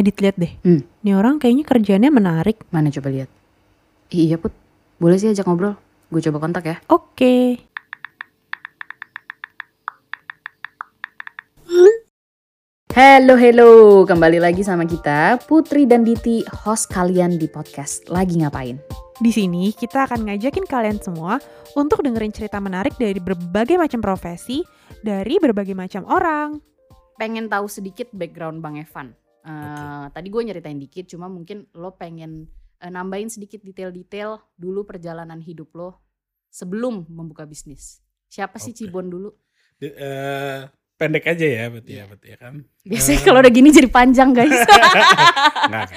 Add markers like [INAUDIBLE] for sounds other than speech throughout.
Edit lihat deh. Hmm. Nih orang kayaknya kerjaannya menarik. Mana coba lihat. Ih, iya put, boleh sih ajak ngobrol. Gue coba kontak ya. Oke. Halo, halo. Kembali lagi sama kita, Putri dan Diti, host kalian di podcast Lagi Ngapain. Di sini kita akan ngajakin kalian semua untuk dengerin cerita menarik dari berbagai macam profesi, dari berbagai macam orang. Pengen tahu sedikit background Bang Evan. Eh, Tadi gue nyeritain dikit, cuma mungkin lo pengen eh, nambahin sedikit detail-detail dulu perjalanan hidup lo sebelum membuka bisnis. Siapa sih. Cibon dulu? Eh, pendek aja ya berarti Iya. ya berarti ya kan Biasanya Eh. kalau udah gini jadi panjang guys. [LAUGHS] Nggak,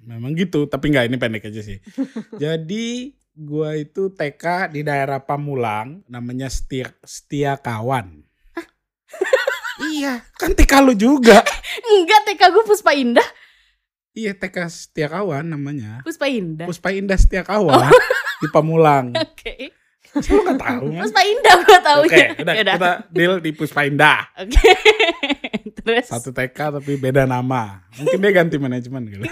memang gitu tapi nggak ini pendek aja sih [LAUGHS] jadi gua itu TK di daerah Pamulang namanya Setia, Setia Kawan [LAUGHS] iya kan TK lu juga [LAUGHS] Enggak, TK gue Puspa Indah. iya TK Setia Kawan namanya Puspa Indah. Puspa Indah Setia Kawan di Pamulang [LAUGHS] Oke. lu nggak tahu kan Puspa Indah gue tahu Oke, ya. [LAUGHS] udah Yaudah. kita deal di Puspa Indah. Oke. Terus. Satu TK tapi beda nama. Mungkin dia ganti manajemen gitu.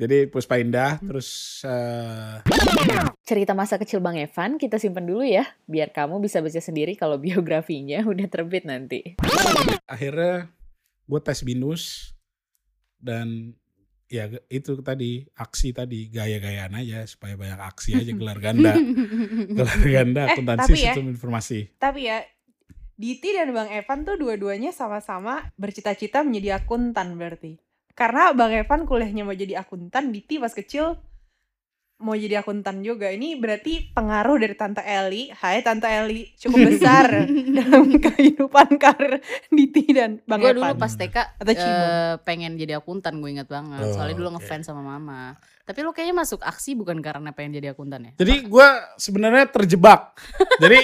Jadi Puspa Indah terus eh, Cerita masa kecil Bang Evan kita simpen dulu ya, biar kamu bisa baca sendiri kalau [LAUGHS] biografinya udah terbit nanti. akhirnya gue tes binus dan ya itu tadi aksi tadi gaya-gayaan aja supaya banyak aksi aja gelar ganda [LAUGHS] gelar ganda Eh, akuntansi ya. sistem informasi Tapi ya, Diti dan Bang Evan tuh dua-duanya sama-sama bercita-cita menjadi akuntan berarti. Karena Bang Evan kuliahnya mau jadi akuntan, Diti pas kecil mau jadi akuntan juga. Ini berarti pengaruh dari Tante Eli. Hai Tante Eli, cukup besar [LAUGHS] dalam kehidupan karir Diti dan Bang gue Evan. dulu pas TK Atau Cibon. eh, pengen jadi akuntan, gue inget banget. Oh, Soalnya dulu oke. ngefans sama mama. Tapi lo kayaknya masuk aksi bukan karena pengen jadi akuntan ya? jadi gue sebenarnya terjebak jadi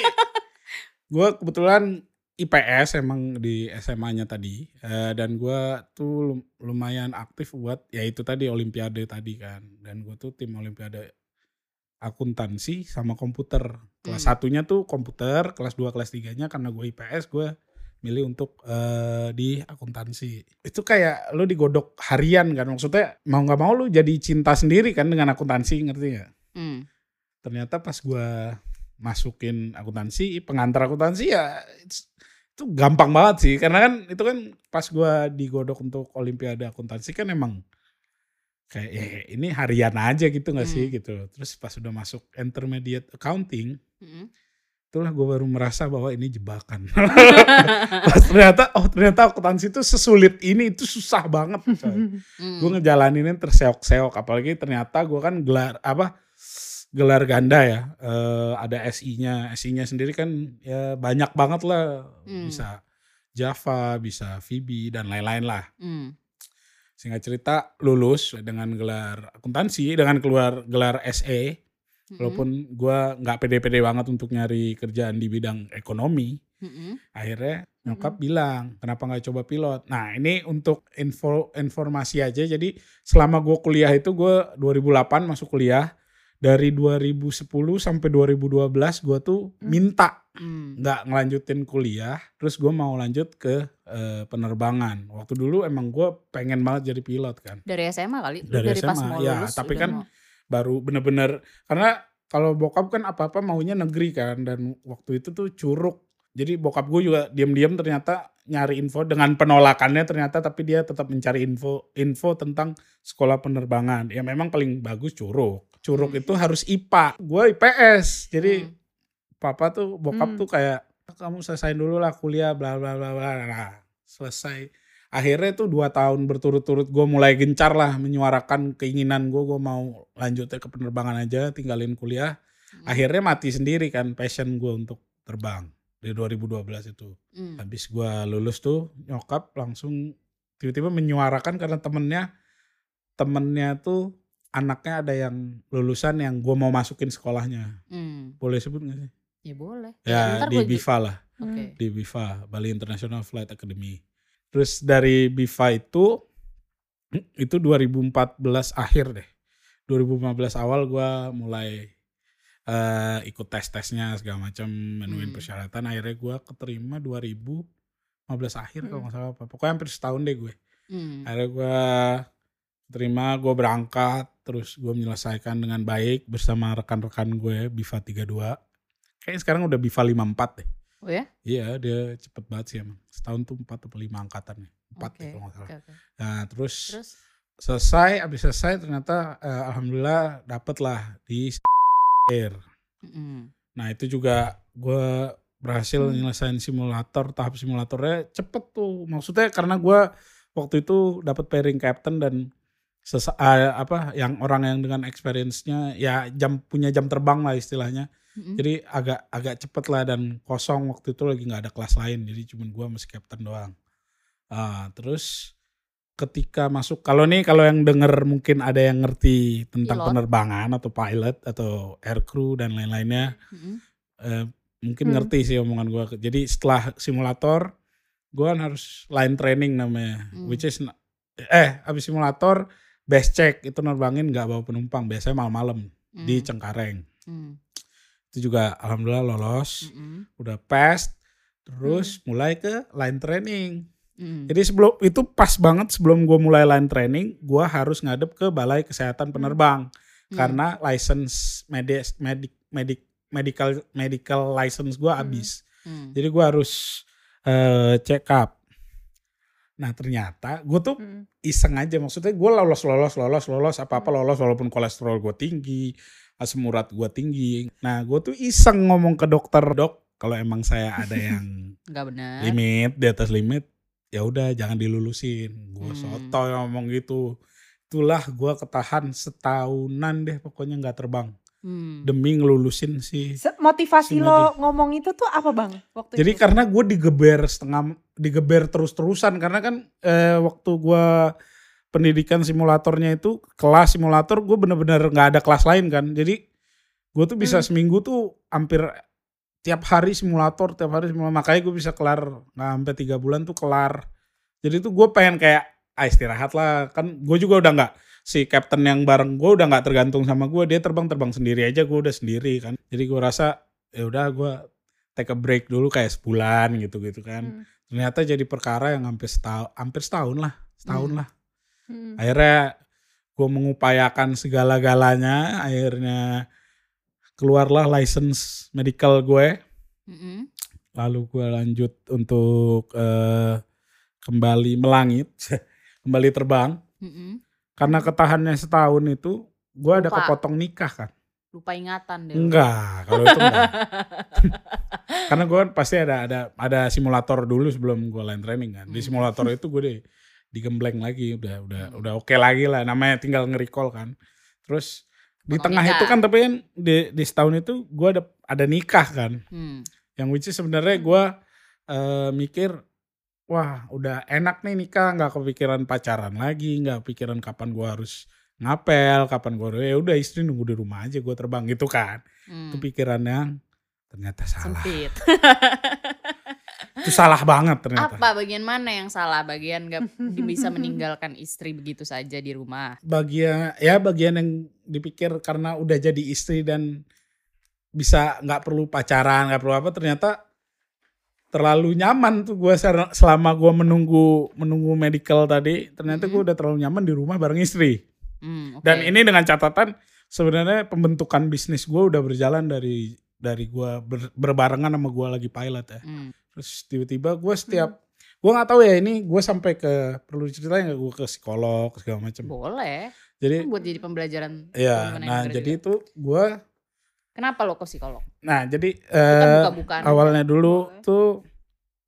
gue kebetulan IPS emang di SMA-nya tadi Eh, dan gue tuh lum- lumayan aktif buat ya itu tadi Olimpiade tadi kan. Dan gue tuh tim Olimpiade akuntansi sama komputer. Kelas Hmm. satunya tuh komputer kelas 2 kelas 3 nya karena gue IPS gue milih untuk eh, di akuntansi. Itu kayak lu digodok harian kan? Maksudnya mau nggak mau lu jadi cinta sendiri kan dengan akuntansi ngerti nggak? Hmm. ternyata pas gua masukin akuntansi pengantar akuntansi ya itu gampang banget sih karena kan itu kan pas gua digodok untuk olimpiade akuntansi kan emang kayak ya, ini harian aja gitu nggak sih Hmm. gitu terus pas udah masuk intermediate accounting Mm-mm. itulah gue baru merasa bahwa ini jebakan [LAUGHS] pas ternyata oh ternyata akuntansi itu sesulit ini itu susah banget coy Hmm. gue ngejalaninnya terseok-seok apalagi ternyata gue kan gelar apa gelar ganda ya. Eh, ada SI-nya SI-nya sendiri kan ya banyak banget lah. Hmm. bisa Java bisa VB dan lain-lain lah. Hmm. singkat cerita lulus dengan gelar akuntansi dengan keluar gelar SE Mm-mm. walaupun gue nggak pede-pede banget untuk nyari kerjaan di bidang ekonomi. Mm-mm. akhirnya nyokap bilang kenapa nggak coba pilot? Nah ini untuk info informasi aja. Jadi selama gue kuliah itu gue 2008 masuk kuliah dari 2010 sampai 2012 gue tuh Hmm. minta Hmm. nggak ngelanjutin kuliah terus gue mau lanjut ke eh, penerbangan waktu dulu emang gue pengen banget jadi pilot kan Dari SMA kali? Dari pas SMA, mau ya, lulus tapi kan mau- baru bener-bener karena kalau bokap kan apa-apa maunya negeri kan dan waktu itu tuh curug jadi bokap gue juga diam-diam ternyata nyari info dengan penolakannya ternyata tapi dia tetap mencari info info tentang sekolah penerbangan ya memang paling bagus curug curug Hmm. itu harus IPA gue IPS jadi Hmm. papa tuh bokap Hmm. tuh kayak kamu selesaiin dulu lah kuliah bla bla bla bla nah, selesai akhirnya tuh dua tahun berturut-turut gue mulai gencar lah menyuarakan keinginan gue gue mau lanjutnya ke penerbangan aja tinggalin kuliah Hmm. akhirnya mati sendiri kan passion gue untuk terbang di 2012 itu Hmm. habis gue lulus tuh nyokap langsung tiba-tiba menyuarakan karena temennya temennya tuh anaknya ada yang lulusan yang gue mau masukin sekolahnya Hmm. boleh sebut gak sih Ya boleh. ya ntar di BIFA lah Oke. di BIFA Bali International Flight Academy terus dari BIFA itu [CLEARS THROAT] itu 2014 akhir deh 2015 awal gua mulai eh, ikut tes tesnya segala macam menuin Hmm. persyaratan akhirnya gua keterima 2015 akhir kalau Hmm. nggak salah apa pokoknya hampir setahun deh gue Hmm. akhirnya gue terima gue berangkat terus gue menyelesaikan dengan baik bersama rekan-rekan gue Biva 32 kayaknya sekarang udah Biva 54 deh Oh ya? iya dia cepet banget sih emang setahun tuh 4 atau 5 angkatan nih 4 Oke, deh kalau nggak salah Oke, oke. nah terus, Terus? selesai abis selesai ternyata eh, alhamdulillah dapet lah di Air Mm-mm. Nah itu juga gue berhasil Hmm. nyelesain simulator tahap simulatornya cepet tuh. Maksudnya karena gue waktu itu dapat pairing captain dan sesa- eh, apa yang orang yang dengan experience-nya ya jam punya jam terbang lah istilahnya. Mm-mm. Jadi agak agak cepet lah dan kosong waktu itu lagi nggak ada kelas lain. Jadi cuma gue masih captain doang. Ah, terus ketika masuk kalau nih kalau yang denger mungkin ada yang ngerti tentang Pilot. penerbangan atau pilot atau aircrew dan lain-lainnya Mm-mm. eh, mungkin Hmm. ngerti sih omongan gue. Jadi setelah simulator, gue kan harus line training namanya, Hmm. which is eh abis simulator base check itu nerbangin nggak bawa penumpang, biasanya malam-malam di Mm. Cengkareng. Mm. Itu juga alhamdulillah lolos, Mm-mm. udah pass, terus mulai ke line training. Mm. Jadi sebelum itu pas banget sebelum gue mulai line training, gue harus ngadep ke balai kesehatan penerbang Mm. karena license medik medik medik medical medical license gue Hmm. habis. Mm. Jadi gue harus eh, check up. Nah ternyata gue tuh Hmm. iseng aja maksudnya gue lolos lolos lolos lolos apa apa Hmm. lolos walaupun kolesterol gue tinggi, asam urat gue tinggi. Nah gue tuh iseng ngomong ke dokter dok kalau emang saya ada yang [LAUGHS] Nggak benar. limit di atas limit ya udah jangan dilulusin. Gue Hmm. soto ngomong gitu. Itulah gue ketahan setahunan deh pokoknya nggak terbang Mm. demi ngelulusin si Motivasi Si lo ngomong itu tuh apa bang? Waktu Jadi itu? karena gue digeber setengah digeber terus-terusan karena kan eh, waktu gue pendidikan simulatornya itu kelas simulator gue bener-bener nggak ada kelas lain kan. Jadi gue tuh bisa Hmm. seminggu tuh hampir tiap hari simulator, tiap hari simulator. Makanya gue bisa kelar nggak sampai tiga bulan tuh kelar. Jadi tuh gue pengen kayak ah istirahat lah kan gue juga udah nggak si captain yang bareng gue udah nggak tergantung sama gue dia terbang terbang sendiri aja gue udah sendiri kan jadi gue rasa ya udah gue take a break dulu kayak sebulan gitu gitu kan Hmm. ternyata jadi perkara yang hampir setahun hampir setahun lah setahun Hmm. lah Hmm. akhirnya gue mengupayakan segala-galanya akhirnya keluarlah license medical gue Mm-mm. lalu gue lanjut untuk eh, kembali melangit [LAUGHS] kembali terbang Mm-mm. karena ketahannya setahun itu gue ada kepotong nikah kan Lupa ingatan deh. enggak kalau itu enggak [LAUGHS] karena gue kan pasti ada ada ada simulator dulu sebelum gue line training kan di Hmm. simulator itu gue deh digembleng lagi udah udah Hmm. udah oke lagi lah namanya tinggal nge-recall kan terus di Potong tengah nikah. itu kan tapi kan di di setahun itu gue ada ada nikah kan Hmm. yang which is sebenarnya gue eh, mikir wah udah enak nih nikah nggak kepikiran pacaran lagi nggak kepikiran kapan gue harus ngapel kapan gue ya udah istri nunggu di rumah aja gue terbang gitu kan Hmm. itu pikiran yang ternyata salah Sempit. [LAUGHS] itu salah banget ternyata Apa bagian mana yang salah? Bagian gak bisa meninggalkan istri begitu saja di rumah. bagian ya bagian yang dipikir karena udah jadi istri dan bisa nggak perlu pacaran nggak perlu apa ternyata terlalu nyaman tuh gue selama gue menunggu menunggu medical tadi ternyata gue Mhm. udah terlalu nyaman di rumah bareng istri Hmm, oke. dan ini dengan catatan sebenarnya pembentukan bisnis gue udah berjalan dari dari gue ber- berbarengan sama gue lagi pilot ya Hmm. terus tiba-tiba gue setiap gue nggak tahu ya ini gue sampai ke perlu ceritain nggak gue ke psikolog segala macam Boleh. jadi Kan buat jadi pembelajaran. ya nah jadi juga. itu gue Kenapa lo ke psikolog? nah jadi Kita eh, buka-bukaan. awalnya dulu Boleh. tuh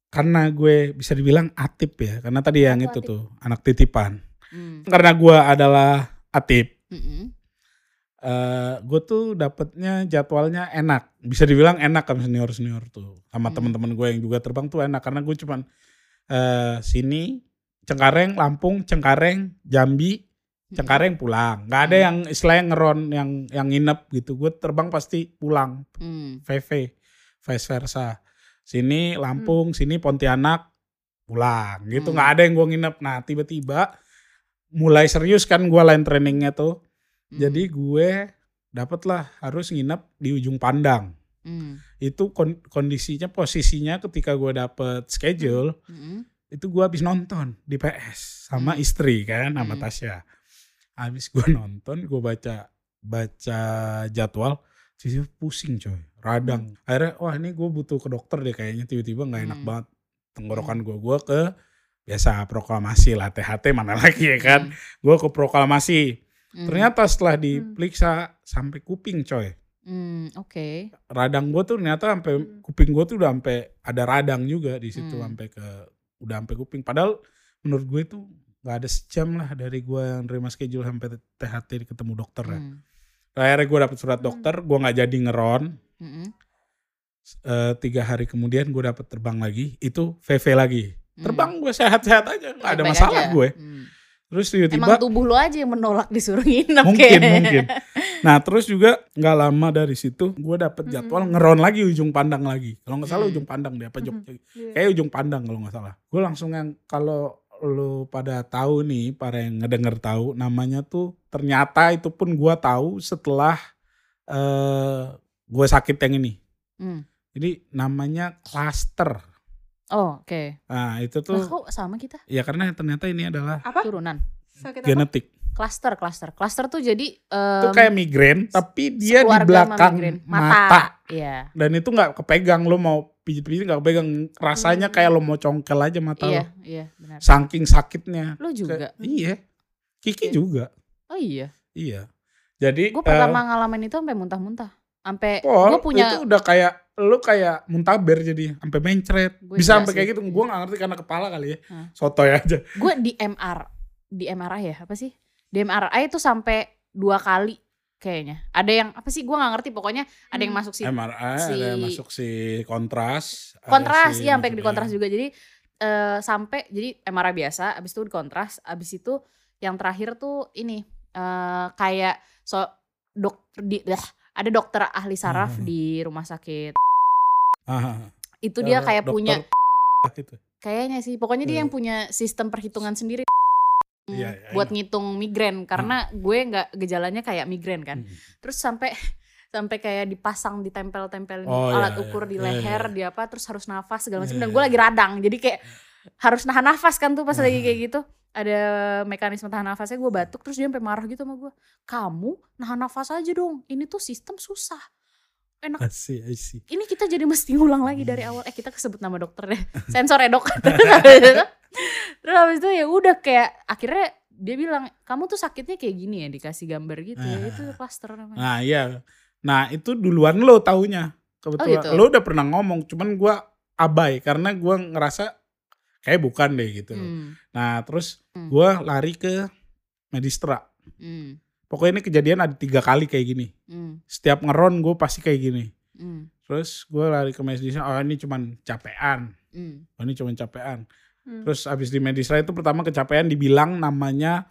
karena gue bisa dibilang atip ya karena tadi yang itu atip? tuh anak titipan Hmm. karena gue adalah atip Mm-mm. eh gue tuh dapetnya jadwalnya enak bisa dibilang enak kan senior senior tuh sama Hmm. teman-teman gue yang juga terbang tuh enak karena gue cuman eh sini Cengkareng Lampung Cengkareng Jambi Cengkareng pulang nggak ada Hmm. yang istilahnya ngeron yang yang nginep gitu gue terbang pasti pulang Hmm. VV vice versa sini Lampung sini Pontianak pulang gitu Hmm. nggak ada yang gue nginep nah tiba-tiba mulai serius kan gue line trainingnya tuh Hmm. jadi gue dapet lah harus nginep di ujung pandang Hmm. itu kon- kondisinya posisinya ketika gue dapet schedule Mm-mm. itu gue habis nonton di PS sama Hmm. istri kan sama Hmm. Tasya habis gue [LAUGHS] nonton gue baca baca jadwal tiba pusing coy radang akhirnya wah ini gue butuh ke dokter deh kayaknya tiba-tiba nggak enak Hmm. banget tenggorokan gue gue ke biasa proklamasi lah THT mana [LAUGHS] lagi ya kan gue ke proklamasi Hmm. ternyata setelah Hmm. diperiksa sampai kuping coy Hmm, oke. radang gue tuh ternyata sampai Hmm. kuping gue tuh udah sampai ada radang juga di situ Hmm. sampai ke udah sampai kuping padahal menurut gue itu nggak ada sejam lah dari gue yang nerima schedule sampai THT ketemu dokter ya. Hmm. akhirnya gue dapet surat Hmm. dokter gue nggak jadi ngeron Mm-mm. Eh, tiga hari kemudian gue dapet terbang lagi itu VV lagi Hmm. terbang gue sehat-sehat aja nggak ada masalah aja. gue Hmm. terus Emang tiba-tiba tubuh lo aja yang menolak disuruh nginep mungkin kayaknya. mungkin [LAUGHS] nah terus juga nggak lama dari situ gue dapet Hmm. jadwal ngeron lagi ujung pandang lagi kalau nggak salah Hmm. ujung pandang deh apa Hmm. Jogja Iya. kayak ujung pandang kalau nggak salah gue langsung yang kalau lu pada tahu nih para yang ngedenger tahu namanya tuh ternyata itu pun gue tahu setelah eh gue sakit yang ini Hmm. jadi namanya cluster Oh, oke. nah itu tuh kok sama kita? ya karena ternyata ini adalah Apa? Turunan. Sakit apa? Cluster, cluster. Cluster tuh jadi itu em, kayak migrain tapi dia di belakang migrain. mata. Iya. dan itu nggak kepegang lo mau pijit-pijit nggak kepegang rasanya Hmm. kayak lo mau congkel aja mata Iya, lo iya, benar. saking sakitnya Lo juga. Kayak- iya Kiki Iya. juga Oh iya. iya jadi Gue eh, pertama ngalamin itu sampai muntah-muntah. Sampai Pol, gue punya itu udah kayak lu kayak muntaber jadi sampai mencret Gua bisa sampai kayak gitu gue nggak ngerti karena kepala kali ya Hah. sotoy aja gue di MR di MRI ya apa sih di MRI itu sampai dua kali kayaknya. Ada yang apa sih gue nggak ngerti. Pokoknya ada yang Hmm. masuk si MRI si- ada yang masuk si kontras kontras si iya sampai di kontras juga. Jadi eh, sampai jadi MRI biasa abis itu di kontras abis itu yang terakhir tuh ini eh, kayak so dok di dah, ada dokter ahli saraf Hmm. di rumah sakit. Ah, itu dia eh, kayak dokter punya [LAUGHS] gitu. kayaknya sih pokoknya dia yang punya sistem perhitungan sendiri Iya, iya, buat know. ngitung migrain karena gue nggak gejalanya kayak migrain kan Hmm. terus sampai sampai kayak dipasang ditempel-tempelin Oh, alat iya, ukur iya. di Iya, leher iya. di apa terus harus nafas segala macam Iya, dan gue iya. lagi radang jadi kayak harus nahan nafas kan tuh pas lagi kayak gitu ada mekanisme tahan nafasnya gue batuk terus dia sampai marah gitu sama gue kamu nahan nafas aja dong ini tuh sistem susah enak I see, I see. ini kita jadi mesti ngulang lagi dari [LAUGHS] awal eh kita kesebut nama dokter deh sensor ya dok [LAUGHS] [LAUGHS] terus habis itu, ya udah kayak akhirnya dia bilang kamu tuh sakitnya kayak gini ya dikasih gambar gitu ya Ah. itu cluster namanya Nah iya, nah itu duluan lo taunya kebetulan. gitu? Lo udah pernah ngomong, cuman gua abai karena gua ngerasa kayak bukan deh gitu. Hmm, Nah terus Hmm. gua lari ke Medistra. hmm, Pokoknya ini kejadian ada tiga kali kayak gini. hmm, Setiap ngeron gue pasti kayak gini. hmm, Terus gue lari ke Medistra, oh ini cuman capean. hmm. Oh ini cuman capean. Hmm. Terus abis di Medistra itu pertama kecapean dibilang namanya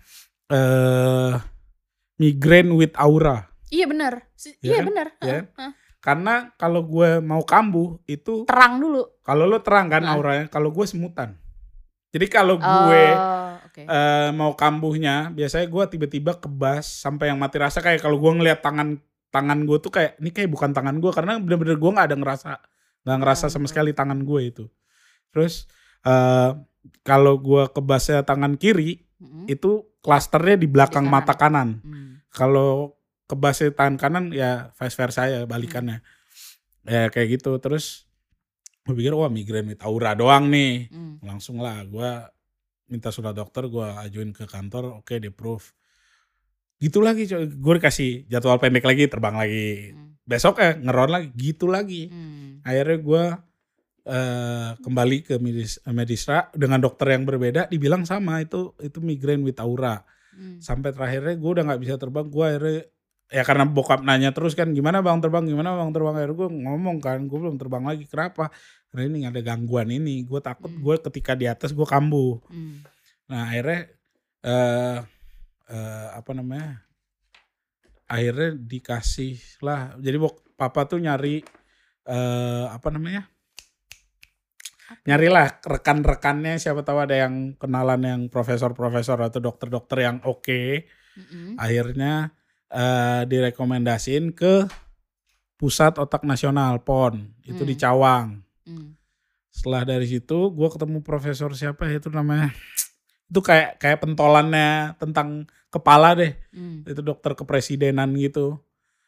eh migraine with aura. iya benar Si- Iya iya kan? benar Iya Heeh, kan? heeh. Karena kalau gue mau kambuh itu terang dulu kalau lo terang kan Nah. auranya, kalau gue semutan. Jadi kalau gue oh, oke eh, mau kambuhnya, biasanya gue tiba-tiba kebas sampai yang mati rasa kayak kalau gue ngeliat tangan tangan gue tuh kayak ini kayak bukan tangan gue karena bener-bener gue nggak ada ngerasa nggak ngerasa sama Oh. sekali tangan gue itu. Terus eh kalau gue kebasnya tangan kiri Mm-mm. itu klasternya di belakang Di kanan. mata kanan. Hmm. Kalau kebasnya tangan kanan ya vice versa ya balikannya. Ya kayak gitu. Terus gue pikir wah migrain with aura doang nih Hmm. langsung lah gue minta surat dokter gue ajuin ke kantor oke di proof gitu lagi coy gue dikasih jadwal pendek lagi terbang lagi Hmm. besok eh ngeron lagi gitu lagi Hmm. akhirnya gue eh, kembali ke medis, medisra dengan dokter yang berbeda dibilang sama itu itu migrain with aura Hmm. sampai terakhirnya gue udah nggak bisa terbang gue akhirnya ya karena bokap nanya terus kan gimana bang terbang gimana bang terbang akhirnya gue ngomong kan gue belum terbang lagi kenapa karena ini ada gangguan ini gue takut Hmm. gue ketika di atas gue kambuh Hmm. nah akhirnya eh eh, apa namanya akhirnya dikasih lah jadi bok papa tuh nyari eh apa namanya nyarilah rekan-rekannya siapa tahu ada yang kenalan yang profesor-profesor atau dokter-dokter yang oke Mm-mm. akhirnya eh direkomendasiin ke pusat otak nasional PON itu di Hmm. Cawang Hmm. setelah dari situ gue ketemu profesor siapa ya itu namanya itu kayak kayak pentolannya tentang kepala deh Hmm. itu dokter kepresidenan gitu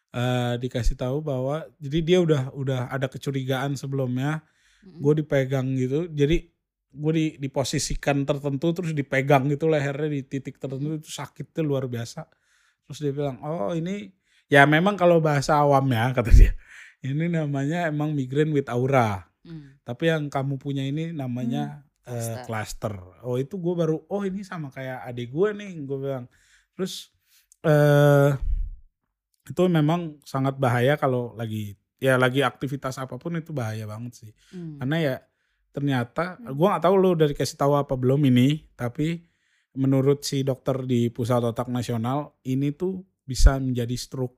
Eh dikasih tahu bahwa jadi dia udah udah ada kecurigaan sebelumnya Gue dipegang gitu. Jadi gue di diposisikan tertentu terus dipegang gitu lehernya di titik tertentu itu sakitnya luar biasa. Terus dia bilang oh ini ya memang kalau bahasa awam ya kata dia ini namanya emang migraine with aura. Hmm. tapi yang kamu punya ini namanya eh, Cluster. cluster. Oh itu gue baru oh ini sama kayak adik gue nih gue bilang. Terus eh itu memang sangat bahaya kalau lagi ya lagi aktivitas apa pun itu bahaya banget sih Hmm. karena ya ternyata gua nggak tahu lu dari kasih tahu apa belum ini tapi menurut si dokter di pusat otak nasional ini tuh bisa menjadi stroke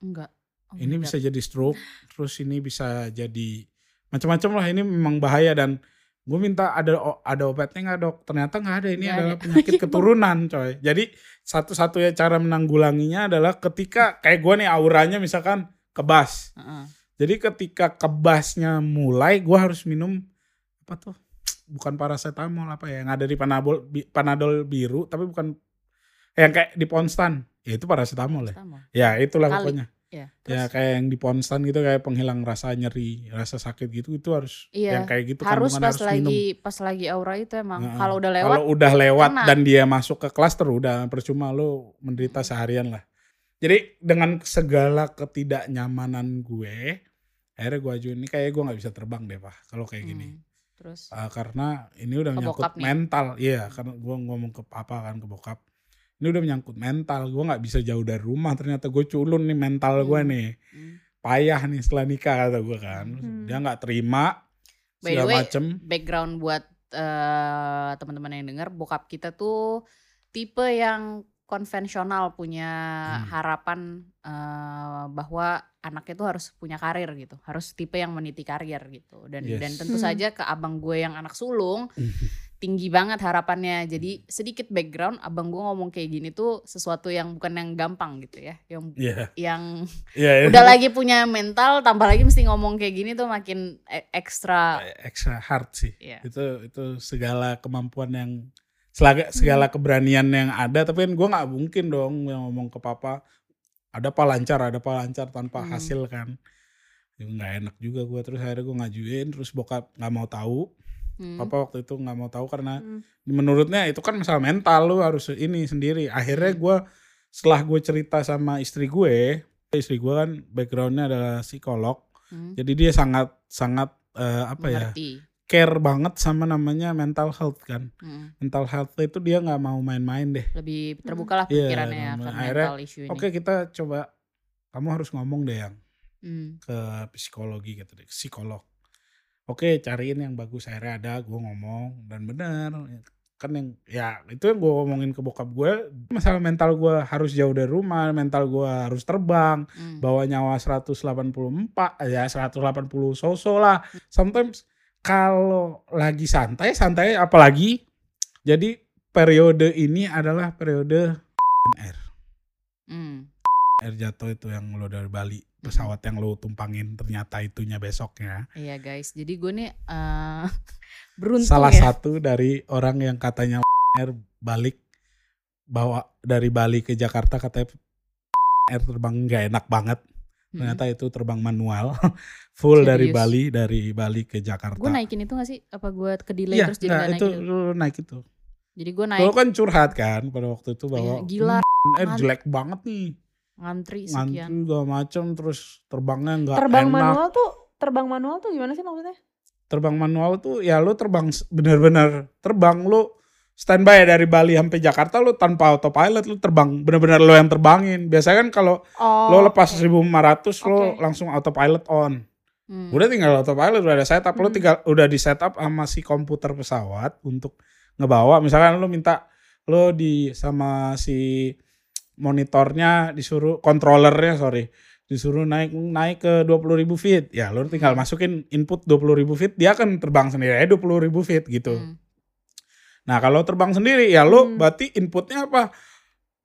Enggak. Oh ini God. bisa jadi stroke terus ini bisa jadi macam-macam lah ini memang bahaya dan gue minta ada ada obatnya nggak dok ternyata nggak ada ini Nggak adalah ada. [LAUGHS] penyakit Iya, keturunan coy jadi satu-satunya cara menanggulanginya adalah ketika kayak gue nih auranya misalkan kebas Heeh. jadi ketika kebasnya mulai, gua harus minum apa tuh? Bukan paracetamol apa ya? Yang ada di panadol, panadol biru, tapi bukan yang kayak di Ponstan. Ya itu paracetamol ya. Sama. Ya itulah Kali. pokoknya. Ya, Ya kayak yang di Ponstan gitu kayak penghilang rasa nyeri, rasa sakit gitu itu harus Iya, yang kayak gitu harus pas harus minum. lagi pas lagi aura itu emang Heeh. kalau udah lewat Kalau udah lewat kena. dan dia masuk ke klaster udah percuma lo menderita seharian lah. Jadi dengan segala ketidaknyamanan gue, akhirnya gue ajuin ini kayak gue nggak bisa terbang deh pak kalau kayak gini. Hmm. Terus Ah, karena ini udah menyangkut mental, iya karena gue ngomong ke apa kan ke bokap. Ini udah menyangkut mental, gue nggak bisa jauh dari rumah. Ternyata gue culun nih mental gue Hmm. nih, hmm. payah nih setelah nikah kata gue kan. Hmm. Dia nggak terima By the segala way, macem. background buat eh, teman-teman yang dengar bokap kita tuh tipe yang konvensional punya Hmm. harapan eh, bahwa anaknya tuh harus punya karir gitu harus tipe yang meniti karir gitu dan Yes. dan tentu Hmm. saja ke abang gue yang anak sulung tinggi banget harapannya jadi sedikit background abang gue ngomong kayak gini tuh sesuatu yang bukan yang gampang gitu ya yang Iya, yang iya. iya. udah lagi punya mental tambah lagi mesti ngomong kayak gini tuh makin ekstra extra hard sih. ya Itu itu segala kemampuan yang selaga, segala keberanian yang ada. Tapi kan gue nggak mungkin dong yang ngomong ke papa. Ada apa lancar, ada apa lancar tanpa Hmm. hasil kan. Ya, nggak enak juga gue terus akhirnya gue ngajuin terus bokap nggak mau tahu. Hmm. Papa waktu itu nggak mau tahu karena Hmm. menurutnya itu kan masalah mental lu harus ini sendiri. Akhirnya Hmm. gue setelah gue cerita sama istri gue, istri gue kan backgroundnya adalah psikolog. Hmm. Jadi dia sangat sangat eh, apa ya mengerti care banget sama namanya mental health kan. Hmm. Mental health itu dia nggak mau main-main deh. lebih terbuka lah Iya, pikirannya nah, akan akhirnya, mental issue ini Oke kita coba kamu harus ngomong deh yang Hmm. ke psikologi gitu deh, psikolog. Oke cariin yang bagus akhirnya ada gue ngomong dan bener kan yang ya itu yang gue ngomongin ke bokap gue masalah mental gue harus jauh dari rumah mental gue harus terbang Hmm. bawa nyawa 184 ya 180 soso lah sometimes kalau lagi santai santai apalagi. Jadi periode ini adalah periode air Hmm. air jatuh itu yang lo dari Bali pesawat yang lo tumpangin ternyata itunya besoknya. Iya guys, jadi gue nih eh, [LAUGHS] beruntung salah ya. satu dari orang yang katanya air balik bawa dari Bali ke Jakarta katanya air terbang nggak enak banget Hmm. ternyata itu terbang manual [LAUGHS] full dari Serius? Bali dari Bali ke Jakarta Gue naikin itu gak sih? Apa gue ke delay Iya, terus jadi enggak, gak itu naik lu naik itu. Jadi gue naik Lu kan curhat kan pada waktu itu Iya, bahwa gila, "Hmm, air ngan- jelek banget nih. ngantri Ngantri sekian. segala macem terus terbangnya nggak Terbang enak. manual tuh terbang manual tuh gimana sih maksudnya? Terbang manual tuh ya lu terbang bener-bener terbang lu standby dari Bali sampai Jakarta lu tanpa autopilot lu terbang bener-bener lu yang terbangin. Biasanya kan kalau Oh. lo lepas oke. 1500 lo Oke. langsung autopilot on. Hmm. Udah tinggal autopilot udah ada setup lu Hmm. tinggal udah di setup sama si komputer pesawat untuk ngebawa misalkan lu minta lu di sama si monitornya disuruh controllernya sorry disuruh naik naik ke 20.000 feet ya lu tinggal masukin input 20.000 feet dia akan terbang sendiri aja 20.000 feet gitu Hmm. Nah kalau terbang sendiri ya lu Hmm. berarti inputnya apa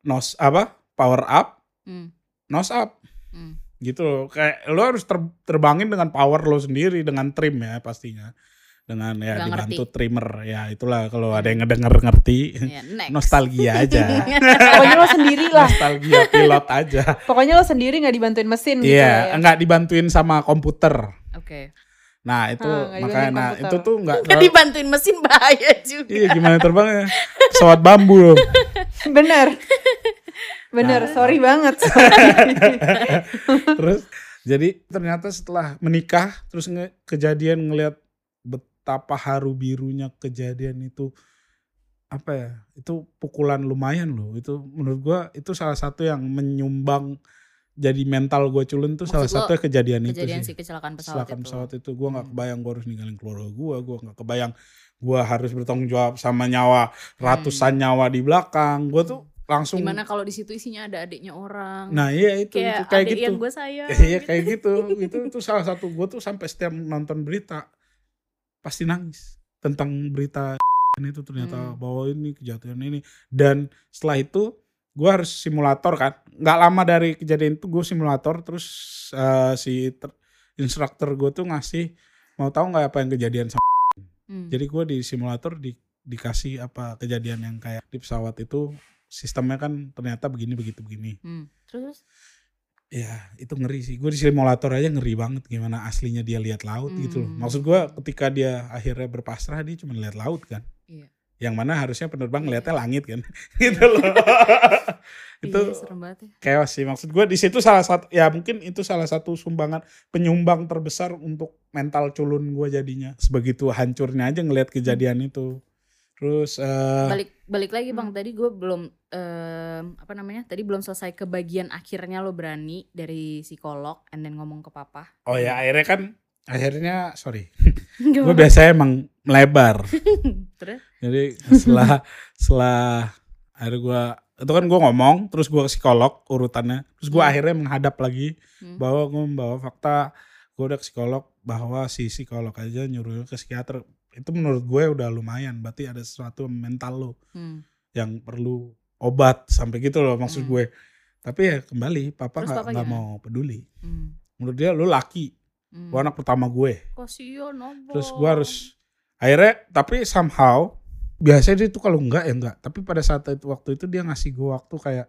nos apa power up Hmm. nose up Hmm. gitu loh. Kayak lo harus ter- terbangin dengan power lo sendiri dengan trim ya pastinya. dengan ya dibantu ngerti. trimmer ya itulah kalau ada yang ngedenger ngerti Ya, next. nostalgia aja [LAUGHS] Pokoknya lo sendiri lah. nostalgia pilot aja Pokoknya lo sendiri nggak dibantuin mesin gitu iya ya. nggak dibantuin sama komputer Oke. Nah itu Ah, makanya nah komputer. itu tuh nggak Nggak dibantuin mesin bahaya juga. iya gimana terbangnya pesawat bambu loh [LAUGHS] Bener. Bener, Nah. sorry banget. [LAUGHS] terus jadi ternyata setelah menikah terus nge- kejadian ngelihat betapa haru birunya kejadian itu apa ya itu pukulan lumayan loh itu menurut gua itu salah satu yang menyumbang jadi mental gue culun tuh Maksud salah satu kejadian, Kejadian itu si sih kecelakaan pesawat kecelakaan itu. pesawat itu gue nggak Hmm. kebayang gue harus ninggalin keluarga gue gue nggak kebayang gue harus bertanggung jawab sama nyawa ratusan nyawa di belakang gue tuh langsung Di mana kalau di situ isinya ada adiknya orang. nah iya itu kayak, itu kayak adik gitu yang gue sayang. [LAUGHS] Iya kayak gitu. itu itu salah satu gue tuh sampai setiap nonton berita pasti nangis tentang berita [LAUGHS] itu ternyata Hmm. bahwa ini kejatuhan ini dan setelah itu gue harus simulator kan nggak lama dari kejadian itu gue simulator terus eh, si ter- instruktur gue tuh ngasih mau tahu nggak apa yang kejadian sama Hmm. jadi gue di simulator di, dikasih apa kejadian yang kayak di pesawat itu sistemnya kan ternyata begini begitu begini Hmm. Terus? Ya itu ngeri sih. Gue di simulator aja ngeri banget gimana aslinya dia lihat laut gitu loh. Hmm. Maksud gue ketika dia akhirnya berpasrah dia cuma lihat laut kan. Yang mana harusnya penerbang ngeliatnya langit kan. [LAUGHS] gitu loh. [LAUGHS] itu Iya, serem banget ya. chaos sih. Maksud gue di situ salah satu ya mungkin itu salah satu sumbangan penyumbang terbesar untuk mental culun gue jadinya. Sebegitu hancurnya aja ngelihat kejadian itu. Terus eh balik balik lagi bang Hmm. tadi gue belum em, apa namanya tadi belum selesai ke bagian akhirnya lo berani dari psikolog and then ngomong ke papa oh ya akhirnya kan akhirnya sorry. [LAUGHS] Gue biasanya emang melebar. [LAUGHS] terus Jadi setelah setelah akhirnya gue itu kan gue ngomong terus gue psikolog urutannya terus gue Hmm. akhirnya menghadap lagi Hmm. bahwa gue membawa fakta gue udah ke psikolog bahwa si psikolog aja nyuruh ke psikiater itu menurut gue udah lumayan berarti ada sesuatu mental lo Hmm. yang perlu obat sampai gitu loh maksud Hmm. gue tapi ya kembali papa nggak mau peduli Hmm. menurut dia lu laki Hmm. gue anak pertama gue Kasihan abang. terus gue harus akhirnya tapi somehow biasanya dia tuh kalau enggak ya enggak tapi pada saat itu waktu itu dia ngasih gue waktu kayak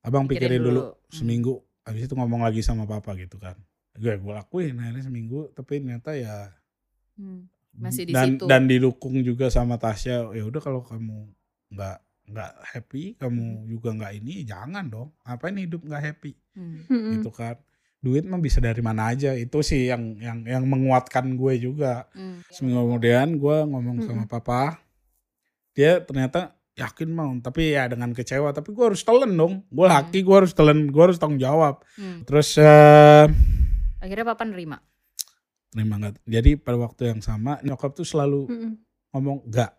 abang pikirin, Pikirin dulu, dulu. Hmm. seminggu habis itu ngomong lagi sama papa gitu kan gue gue lakuin akhirnya seminggu tapi ternyata ya Hmm. Masih di dan situ. dan didukung juga sama Tasya ya udah kalau kamu nggak nggak happy kamu juga nggak ini jangan dong ngapain hidup nggak happy Hmm. Mm-mm. gitu kan duit mah bisa dari mana aja itu sih yang yang yang menguatkan gue juga Hmm. seminggu kemudian gue ngomong sama papa dia ternyata yakin mau tapi ya dengan kecewa tapi gue harus telan dong gue laki gue harus telan gue harus tanggung jawab Hmm. terus eh Akhirnya papa nerima. terima nggak jadi pada waktu yang sama nyokap tuh selalu Mm-mm. ngomong enggak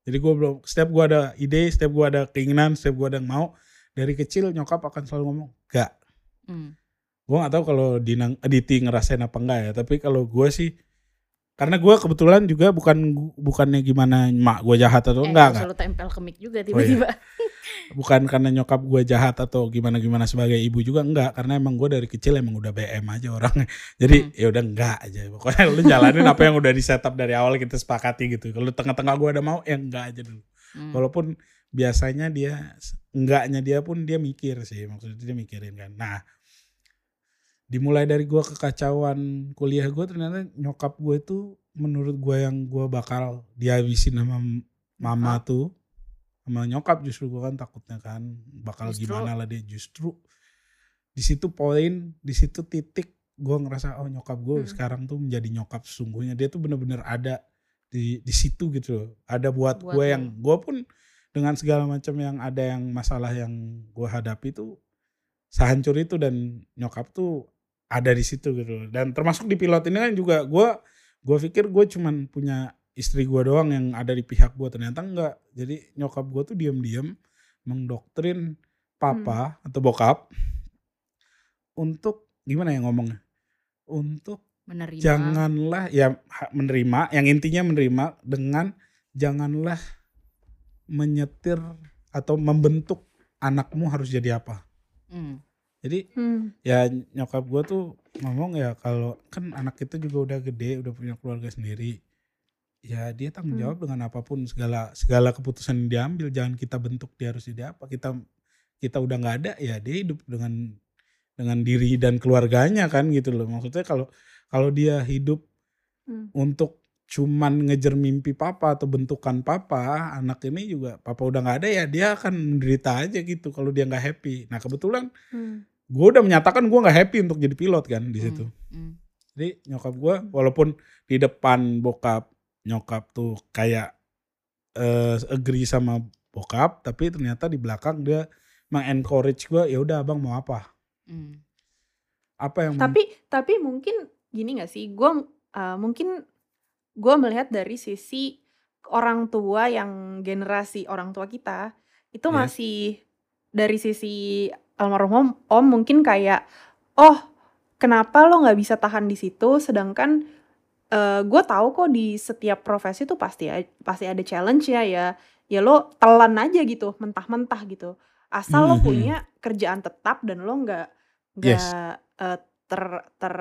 jadi gue belum setiap gue ada ide setiap gue ada keinginan setiap gue ada yang mau dari kecil nyokap akan selalu ngomong enggak Hmm. Gue nggak tahu kalau Dinang Aditi ngerasain apa enggak ya tapi kalau gue sih karena gue kebetulan juga bukan bukannya gimana mak gue jahat atau Eh, enggak nggak enggak usah lu tempel ke mic juga Oh, iya. tiba-tiba. bukan karena nyokap gue jahat atau gimana gimana sebagai ibu juga enggak karena emang gue dari kecil emang udah BM aja orangnya [LAUGHS] jadi Hmm. ya udah enggak aja pokoknya lu jalanin apa yang udah di setup dari awal kita sepakati gitu kalau tengah-tengah gue ada mau ya enggak aja dulu Hmm. walaupun biasanya dia enggaknya dia pun dia mikir sih maksudnya dia mikirin kan nah dimulai dari gue kekacauan kuliah gue ternyata nyokap gue itu menurut gue yang gue bakal dihabisin sama mama tuh sama nyokap justru gue kan takutnya kan bakal Justru- gimana lah dia. Justru di situ poin di situ titik gue ngerasa oh nyokap gue Hmm. sekarang tuh menjadi nyokap sesungguhnya dia tuh bener-bener ada di di situ gitu loh. ada buat, Buat gue yang gue pun dengan segala macam yang ada yang masalah yang gue hadapi tuh sehancur itu dan nyokap tuh ada di situ gitu dan termasuk di pilot ini kan juga gue gue pikir gue cuman punya istri gue doang yang ada di pihak gue ternyata enggak. Jadi nyokap gue tuh diam-diam mendoktrin papa atau bokap untuk gimana ya ngomongnya? Untuk menerima. janganlah ya menerima yang intinya menerima dengan janganlah menyetir atau membentuk anakmu harus jadi apa. Hmm. Jadi Hmm. ya nyokap gue tuh ngomong ya kalau kan anak itu juga udah gede udah punya keluarga sendiri ya dia tanggung Hmm. jawab dengan apa pun segala segala keputusan yang diambil jangan kita bentuk dia harus jadi apa kita kita udah nggak ada ya dia hidup dengan dengan diri dan keluarganya kan gitu loh maksudnya kalau kalau dia hidup Hmm. untuk cuman ngejar mimpi papa atau bentukan papa anak ini juga papa udah nggak ada ya dia akan menderita aja gitu kalau dia nggak happy nah kebetulan Hmm. Gue udah menyatakan gue nggak happy untuk jadi pilot kan di situ Hmm. jadi nyokap gue walaupun di depan bokap nyokap tuh kayak eh agree sama bokap tapi ternyata di belakang dia mengencourage gue ya udah abang mau apa Hmm. apa yang Tapi tapi mungkin gini gak sih? Gue mungkin gue melihat dari sisi orang tua yang generasi orang tua kita itu Yes. masih dari sisi almarhum om, om mungkin kayak oh kenapa lo nggak bisa tahan di situ sedangkan gue tahu kok di setiap profesi tuh pasti pasti ada challenge ya ya ya lo telan aja gitu mentah-mentah gitu asal lo Mhm. punya kerjaan tetap dan lo nggak nggak Yes. eh, ter ter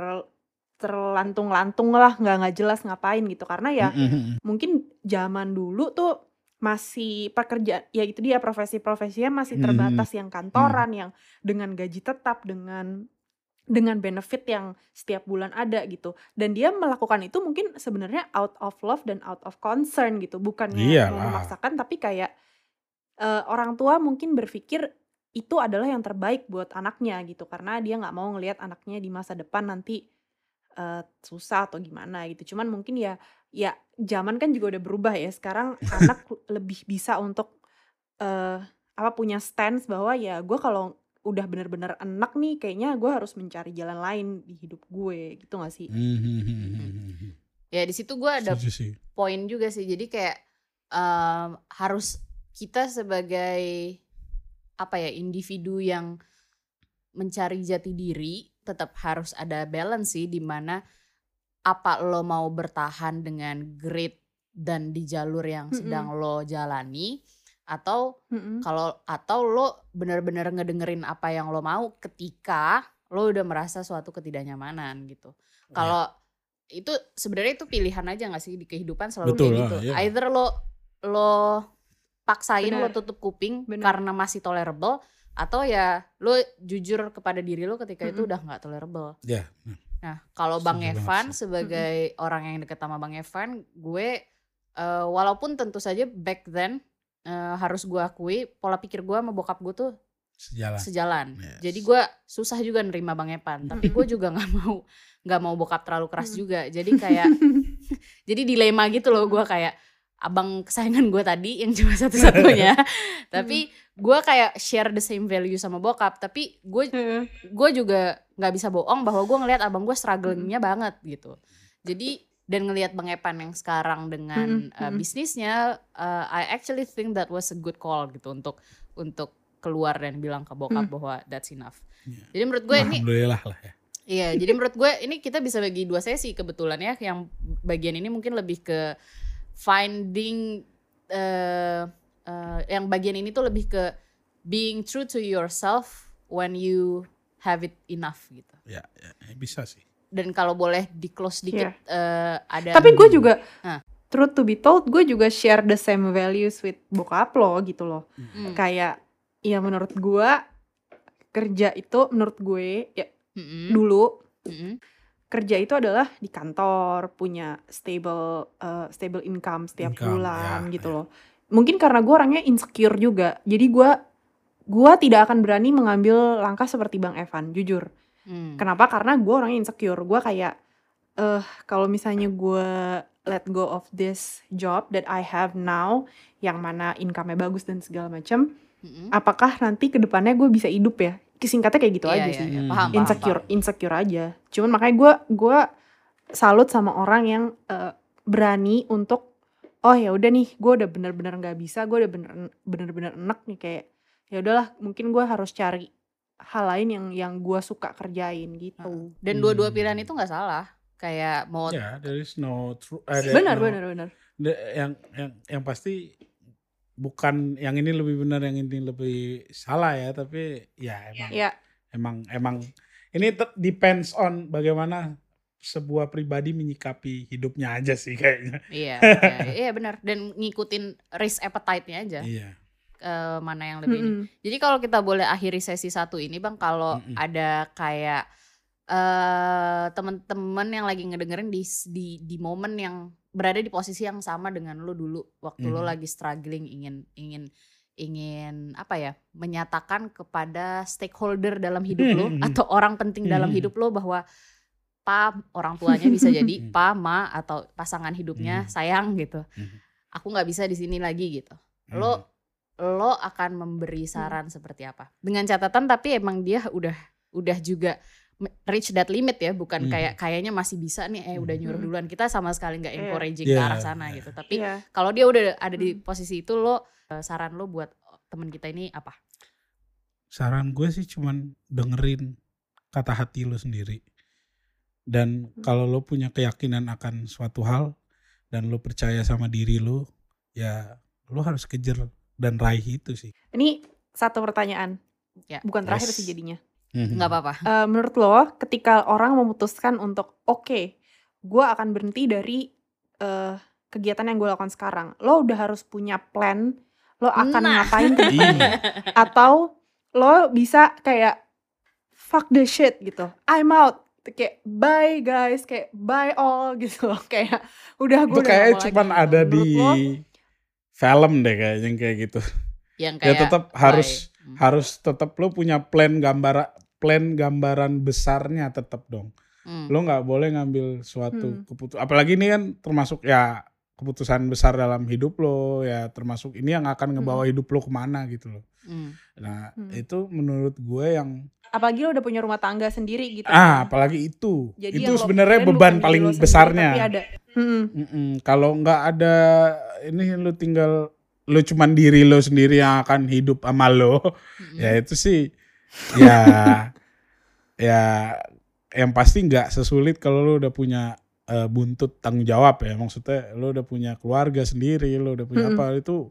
terlantung-lantung lah nggak nggak jelas ngapain gitu karena ya Mm-mm. mungkin zaman dulu tuh masih pekerjaan ya itu dia profesi-profesinya masih Mhm. terbatas yang kantoran yang dengan gaji tetap dengan dengan benefit yang setiap bulan ada gitu dan dia melakukan itu mungkin sebenarnya out of love dan out of concern gitu bukannya Iyalah. memaksakan tapi kayak eh, orang tua mungkin berpikir itu adalah yang terbaik buat anaknya gitu karena dia nggak mau ngelihat anaknya di masa depan nanti eh, susah atau gimana gitu cuman mungkin ya ya zaman kan juga udah berubah ya sekarang anak [LAUGHS] lebih bisa untuk eh apa punya stance bahwa ya gue kalau udah bener-bener enak nih kayaknya gue harus mencari jalan lain di hidup gue gitu gak sih Mhm. Ya di situ gue ada Setuju sih. poin juga sih. Jadi kayak em, harus kita sebagai apa ya individu yang mencari jati diri tetap harus ada balance sih di mana apa lo mau bertahan dengan grade dan di jalur yang sedang lo jalani atau Mm-mm. kalau atau lo benar-benar ngedengerin apa yang lo mau ketika lo udah merasa suatu ketidaknyamanan gitu. Ya. Kalau itu sebenarnya itu pilihan aja gak sih di kehidupan selalu Betul kayak lah, gitu. iya. Either lo lo paksain lo Benar. tutup kuping Benar. karena masih tolerable atau ya lo jujur kepada diri lo ketika itu Mm-mm. udah nggak tolerable. Ya. Nah, kalau Bang banget Evan sih. sebagai orang yang deket sama Bang Evan, gue eh, walaupun tentu saja back then eh, harus gue akui pola pikir gue sama bokap gue tuh Sejalan. sejalan. Yes. Jadi gue susah juga nerima Bang Evan, tapi gue [LAUGHS] juga nggak mau nggak mau bokap terlalu keras Mm. juga. Jadi kayak [LAUGHS] [LAUGHS] jadi dilema gitu loh gue kayak abang kesayangan gue tadi yang cuma satu-satunya. [LAUGHS] tapi gue kayak share the same value sama bokap, tapi gue Heeh. gue juga nggak bisa bohong bahwa gue ngelihat abang gue strugglingnya banget gitu jadi dan ngelihat bang Epan yang sekarang dengan Mm-mm, uh, bisnisnya uh, I actually think that was a good call gitu untuk untuk keluar dan bilang ke bokap bahwa that's enough Iya. jadi menurut gue ini lah ya. iya jadi menurut gue ini kita bisa bagi dua sesi kebetulan ya yang bagian ini mungkin lebih ke finding uh, uh, yang bagian ini tuh lebih ke being true to yourself when you have it enough gitu Ya, ya, ya, bisa sih. dan kalau boleh di close dikit eh, ada Tapi gue juga, Hah. truth to be told, gue juga share the same values with bokap lo gitu loh. Hmm, Kayak, ya menurut gue kerja itu menurut gue ya mm-mm, dulu mm-mm, kerja itu adalah di kantor punya stable uh, stable income setiap Income, bulan ya, gitu ya. loh. Mungkin karena gue orangnya insecure juga, jadi gue gue tidak akan berani mengambil langkah seperti Bang Evan, jujur. mm. Kenapa? Karena gue orangnya insecure. Gue kayak, eh kalau misalnya gue let go of this job that I have now, yang mana income-nya bagus dan segala macam, Mm-mm. apakah nanti ke depannya gue bisa hidup ya? Singkatnya kayak gitu Iya, aja iya, sih. iya. Hmm. Paham, paham, insecure, paham. insecure aja. Cuman makanya gue gue salut sama orang yang eh, berani untuk oh ya udah nih, gue udah bener-bener nggak bisa, gue udah bener bener-bener enak nih kayak ya udahlah, mungkin gue harus cari hal lain yang yang gue suka kerjain gitu. dan dua-dua Hmm. pilihan itu nggak salah kayak mau Ya, there is no true. ada Benar, no- benar, benar. yang yang yang pasti bukan yang ini lebih benar yang ini lebih salah ya tapi ya emang Ya, emang emang ini depends on bagaimana sebuah pribadi menyikapi hidupnya aja sih kayaknya. Iya, [LAUGHS] iya, iya benar. Dan ngikutin risk appetite-nya aja. Iya. eh, mana yang lebih ini. Mm-mm. Jadi kalau kita boleh akhiri sesi satu ini bang, kalau Mm-mm. ada kayak eh temen-temen yang lagi ngedengerin di di di momen yang berada di posisi yang sama dengan lo dulu waktu lo Mhm. lagi struggling ingin ingin ingin apa ya menyatakan kepada stakeholder dalam hidup lo Mhm. atau orang penting dalam Mhm. hidup lo bahwa pa orang tuanya bisa jadi pa ma atau pasangan hidupnya sayang gitu aku nggak bisa di sini lagi gitu Hmm. lo lo akan memberi saran seperti apa dengan catatan tapi emang dia udah udah juga reach that limit ya bukan Hmm. kayak kayaknya masih bisa nih eh udah nyuruh Hmm. duluan kita sama sekali nggak Iya. encouraging ke Iya, arah sana gitu tapi Iya. kalau dia udah ada di Hmm. posisi itu lo eh, saran lo buat temen kita ini apa saran gue sih cuman dengerin kata hati lo sendiri. Dan kalau lo punya keyakinan akan suatu hal dan lo percaya sama diri lo, ya lo harus kejar dan raih itu sih. Ini satu pertanyaan. Ya. Bukan terakhir Yes. sih jadinya. Mhm. nggak apa-apa Eh, menurut lo, ketika orang memutuskan untuk oke, gue akan berhenti dari eh, kegiatan yang gue lakukan sekarang, lo udah harus punya plan, lo akan Nah. ngapain ke [LAUGHS] depan, Iya. atau lo bisa kayak fuck the shit gitu, I'm out, kayak bye guys, kayak bye all [LAUGHS] gitu, kayak udah gue Itu udah kayak cuman lagi, gitu. ada di lo, film deh kayaknya yang kayak gitu. yang Ya kayak tetap why? harus Hmm. harus tetap lo punya plan gambar plan gambaran besarnya tetap dong. Hmm. Lo nggak boleh ngambil suatu Hmm. keputusan. Apalagi ini kan termasuk ya keputusan besar dalam hidup lo ya termasuk ini yang akan ngebawa hidup lo ke mana gitu loh. Hmm. Nah Hmm. itu menurut gue yang apalagi lo udah punya rumah tangga sendiri gitu. ah kan. apalagi itu Jadi itu lo sebenarnya beban paling lo sendiri, besarnya. Tapi ada. Mm-mm. Mm-mm. Kalau nggak ada ini lo tinggal lo cuman diri lo sendiri yang akan hidup sama lo. Hmm. ya itu sih ya ya yang pasti nggak sesulit kalau lo udah punya eh, buntut tanggung jawab ya maksudnya lo udah punya keluarga sendiri lo udah punya Mm-mm. apa itu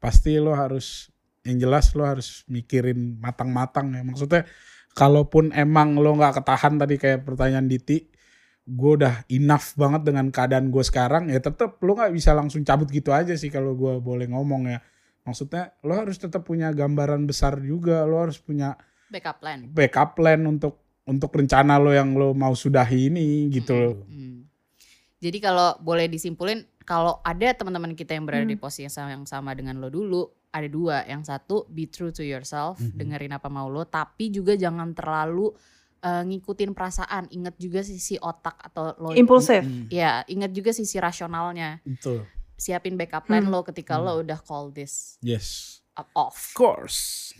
pasti lo harus yang jelas lo harus mikirin matang-matang ya maksudnya kalaupun emang lo nggak ketahan tadi kayak pertanyaan Diti gue udah enough banget dengan keadaan gue sekarang ya tetap lo nggak bisa langsung cabut gitu aja sih kalau gue boleh ngomong ya maksudnya lo harus tetap punya gambaran besar juga lo harus punya backup plan backup plan untuk untuk rencana lo yang lo mau sudahi ini gitu loh Hmm. Jadi kalau boleh disimpulin, kalau ada teman-teman kita yang berada di Hmm. posisi yang sama, yang sama dengan lo dulu, ada dua. Yang satu, be true to yourself, Mhm. dengerin apa mau lo, tapi juga jangan terlalu eh, ngikutin perasaan. Ingat juga sisi otak atau lo. Impulsif. Ya, ingat juga sisi rasionalnya. betul Siapin backup plan Hmm. lo ketika Hmm. lo udah call this yes off. of course